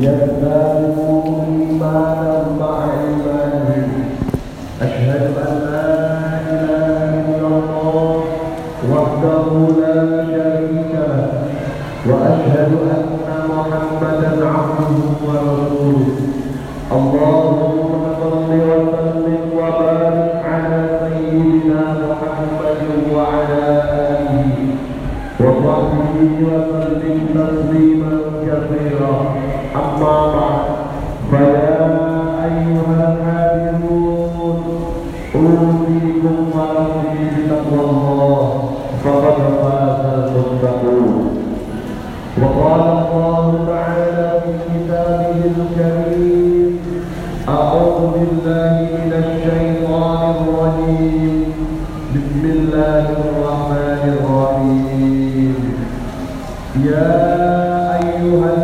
يزدادوا إيمانا مع إيمانهم أشهد أن لا إله إلا الله وحده لا شريك له وأشهد أن محمدا عبده ورسوله. اللهم صل وسلم وبارك على سيدنا محمد وعلى آله وصحبه وسلم تسليما كثيرا. أيها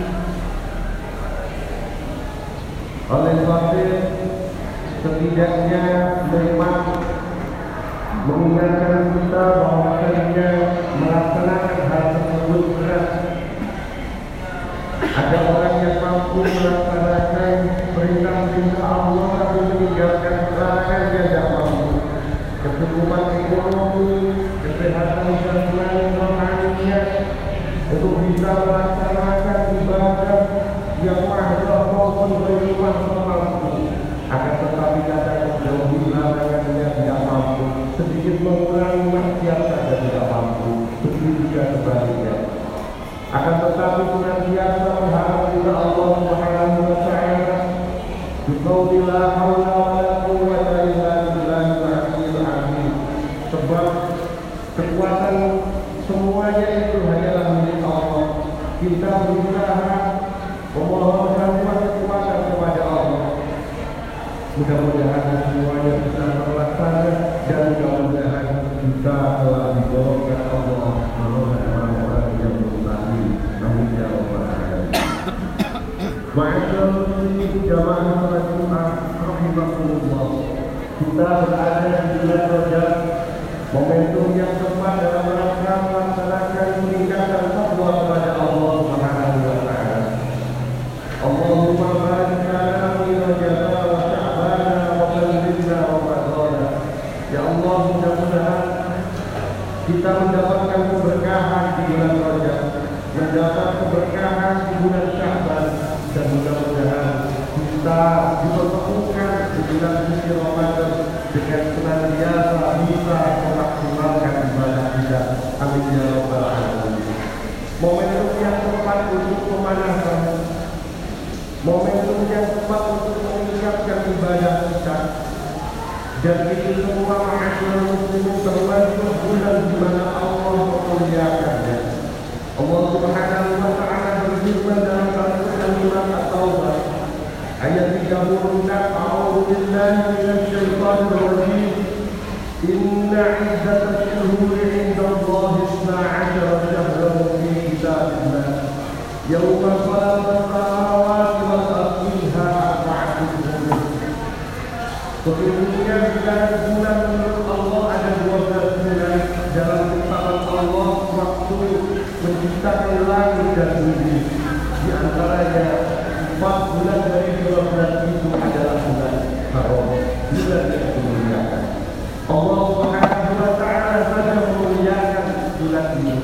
oleh Fatih setidaknya memang mengingatkan kita bahwasanya melaksanakan hal tersebut berat. Ada orang yang mampu melaksanakan perintah-perintah Allah tapi meninggalkan larangan dia tidak mampu. Kecukupan ekonomi, kesehatan jasmani rohaninya untuk bisa melaksanakan ibadah yang mahal kekuatan semuanya itu hanyalah milik Allah. Kita berusaha memohonkan kekuatan kepada Allah. Mudah-mudahan semuanya bisa terlaksana dan mudah-mudahan kita telah didorongkan Allah menolong orang-orang yang bertani. Rabbal alamin. Ma'asyiral muslimin jamaah salat Jumat rahimakumullah. Kita berada di bulan Rajab momentum yang tepat dalam rangka melaksanakan peningkatan takwa kepada Allah Subhanahu wa taala. Allahumma barik lana fi Rajab wa Sya'ban wa ballighna Ramadan. Ya Allah mudah-mudahan kita mendapatkan keberkahan di bulan Rajab, mendapat keberkahan di bulan Sya'ban dan mudah-mudahan kita dipertemukan di bulan suci Ramadan dengan senantiasa bisa memaksimalkan ibadah kita. Amin ya rabbal alamin. Momentum yang tepat untuk pemanasan, momentum yang tepat untuk meningkatkan ibadah kita. Dan itu semua ma'asyiral muslimin termasuk bulan di mana Allah memuliakannya. Allah Subhanahu wa taala berfirman dalam Al-Qur'an surat At-Taubah ayat 36 A'udzu billahi minasy syaithanir rajim Inna 'iddatasy syuhuri 'inda Allah 12 syahran wal ardi minha arba'atun hurum Sesungguhnya bila bulan Allah ada 12 bulan dalam ketetapan Allah waktu menciptakan langit dan bumi. Di empat bulan dari 12 itu adalah bulan haram, bulan yang dimuliakan. Allah Subhanahu wa taala saja memuliakan bulan ini.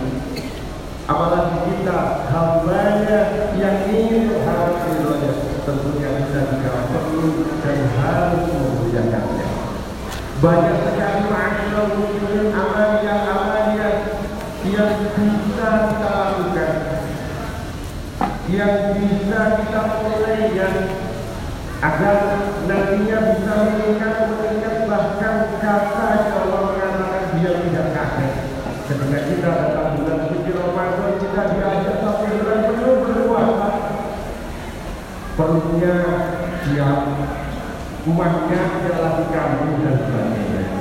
Apalagi kita hambanya yang ingin berharap ridhonya tentunya kita juga perlu dan harus memuliakannya. Banyak sekali masyarakat muslimin amalia-amalia yang bisa kita lakukan yang bisa kita mulai ya agar nantinya bisa meningkat meningkat bahkan kata Allah mengatakan dia tidak kaget ketika kita datang bulan suci Ramadan kita diajak sampai bulan penuh berpuasa siap. Umatnya adalah di kampung dan sebagainya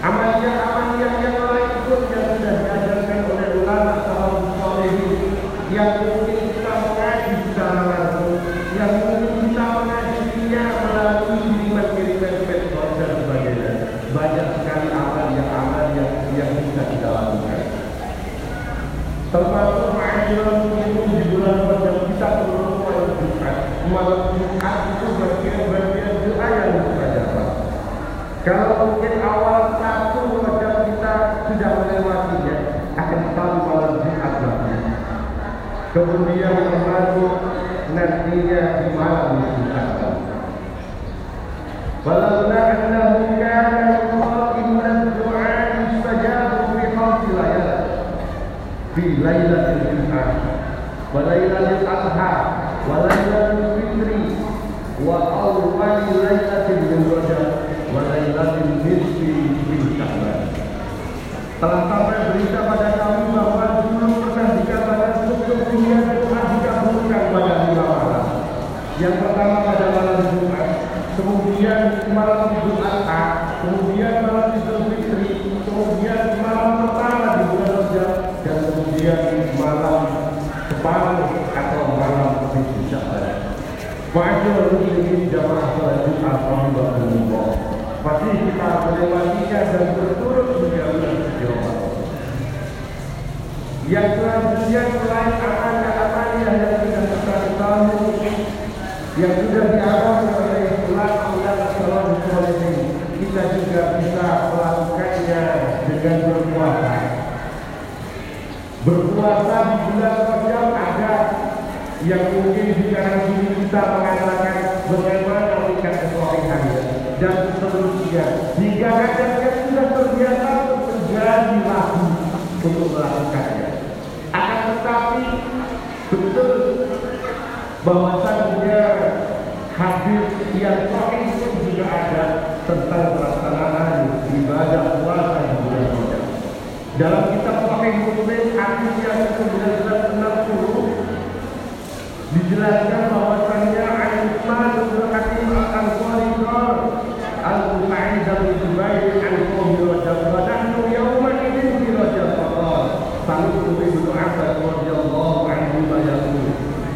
amalia-amalia yang lain pun yang sudah diajarkan oleh ulama salafus solehin yang mungkin kita mengaji secara langsung yang mungkin kita mengajinya melalui kiriman-kiriman medsos dan sebagainya. Banyak sekali amal yang amal yang, bisa kita lakukan. Termasuk ma'ajiran muslimin di bulan Ramadan kita perlu malam Jumat malam Jumat itu bagian-bagian doa yang kita dapat. Kalau mungkin awal satu wajah kita sudah melewatinya, akan tahu malam Jumat lagi. Kemudian yang baru nantinya di malam Jumat. Walaupun annahu kana qaiman du'a istajabu fi khamsi layal fi lailatil Jumat wa lailatil adha وليلة الفطر وأول ليلة من رجب وليلة النصف من شعبان telah sampai berita pada kami bahwa dulu pernah dikatakan sesungguhnya doa dikabulkan pada lima malam. Yang pertama pada malam Jumat, kemudian malam Idul Adha, kemudian Ma'asyur muslimin jamaah salat Jumat rahimahullah. Masih kita melewatinya dan berturut menjalankan sejauh Yang selanjutnya selain amalia-amalia yang sudah kita ketahui yang sudah diarahkan oleh ulama-ulama salafus salihin, kita juga bisa melakukannya dengan berpuasa. Berpuasa di bulan yang mungkin sekarang ini kita mengatakan bagaimana tingkat kesolehannya dan seterusnya. Hingga kadang sudah terbiasa untuk menjadi lagu untuk melakukannya. Akan tetapi betul bahwasannya hadis yang sahih pun juga ada tentang pelaksanaan ibadah puasa di bulan Rajab dalam kitab Sahih Muslim hadis yang ke-1960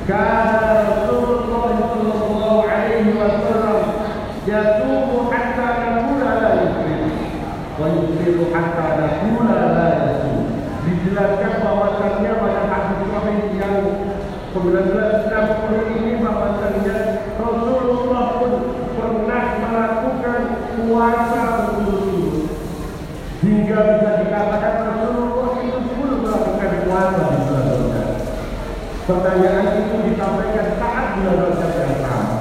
Rasulullah sallallahu alaihi wasallam yasumu hatta nakula la yufir wa yufiru hatta nakula la yasum dijelaskan bahwasannya pada hadis sahih yang 1960 ini bahwasannya Rasulullah pun pernah melakukan puasa berturut-turut hingga bisa dikatakan Rasulullah itu pun melakukan puasa di bulan Rajab. Pertanyaan itu disampaikan saat bulan Rajab yang sama.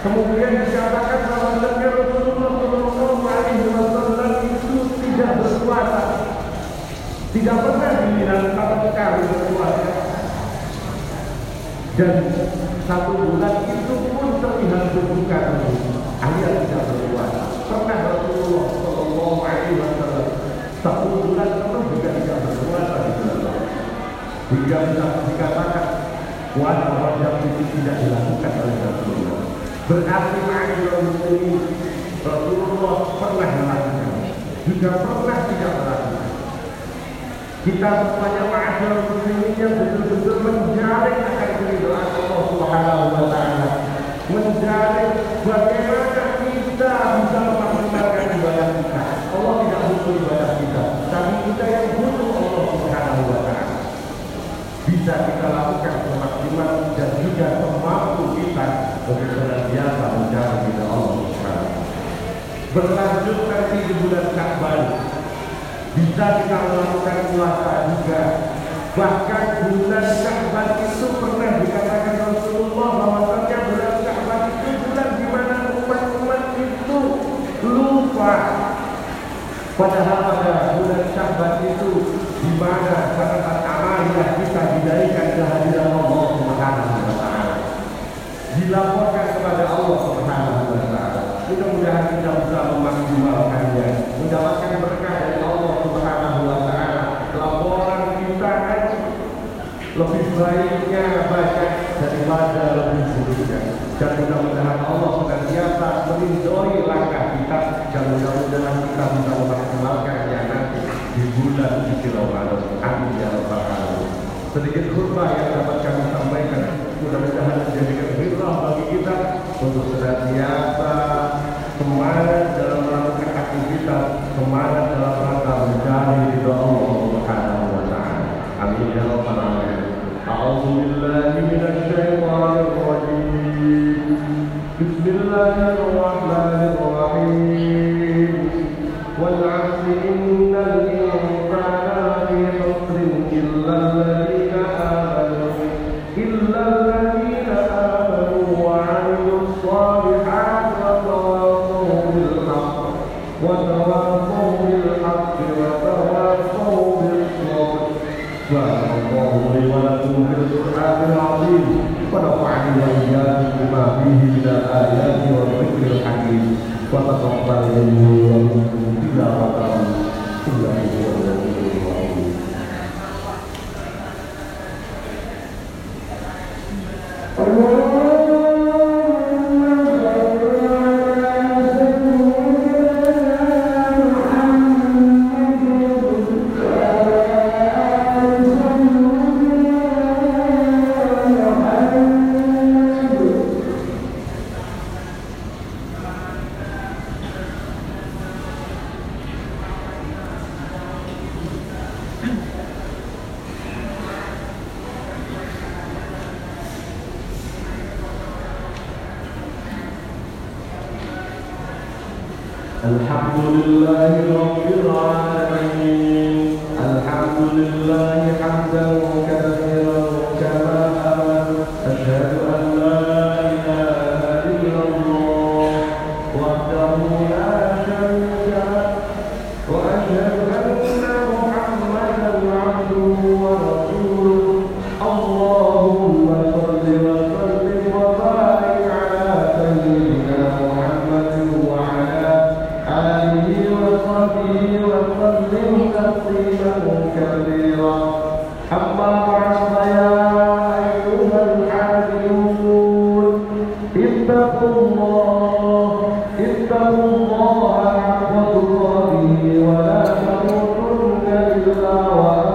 Kemudian dikatakan bahwasannya Rasulullah Shallallahu Alaihi Wasallam itu tidak berpuasa, tidak pernah dilihat sama sekali berpuasa dan satu bulan itu pun terlihat berbuka alias tidak berpuasa. Pernah Rasulullah Shallallahu Alaihi Wasallam satu bulan penuh juga tidak berpuasa di bulan Hingga bisa dikatakan puasa Rajab itu tidak dilakukan oleh Rasulullah. Berarti ma'ayyul muslimin Rasulullah pernah melakukan juga pernah tidak melakukan. Kita semuanya ma'asyar muslimin yang betul-betul menjaring akan keridhaan Allah Subhanahu wa taala. Menjaring bagaimana kita bisa memaksimalkan ibadah kita. Allah tidak butuh ibadah kita, kita yang butuh Allah Subhanahu wa taala. Bisa kita lakukan semaksimal dan juga semampu kita untuk senantiasa mencari kita Allah Subhanahu Berlanjut nanti di bulan Sya'ban bisa kita melakukan puasa juga. Bahkan bulan Sya'ban itu pernah dikatakan Rasulullah bahwasanya bulan Sya'ban itu bulan di mana umat-umat itu lupa lupa padahal pada bulan Syaban itu di mana sangat amaliyah kita dinaikkan ke hadirat Allah Subhanahu wa taala. Dilaporkan kepada Allah Subhanahu wa taala. Mudah-mudahan kita bisa memaksimalkannya, mendapatkan berkah dari Allah Subhanahu wa taala. Laporan kita kan lebih baiknya banyak daripada lebih buruknya dan mudah-mudahan Allah senantiasa melindungi langkah kita dan mudah-mudahan kita bisa memaksimalkannya nanti di bulan suci Ramadan. Amin ya rabbal alamin. Sedikit khutbah yang dapat kami sampaikan mudah-mudahan menjadikan hikmah bagi kita untuk senantiasa semangat dalam melakukan aktivitas, semangat dalam rangka mencari ridho Allah Subhanahu wa taala. Amin ya rabbal alamin. A'udzu billahi minasy الله وأشهد أن محمدا عبده ورسوله. 나와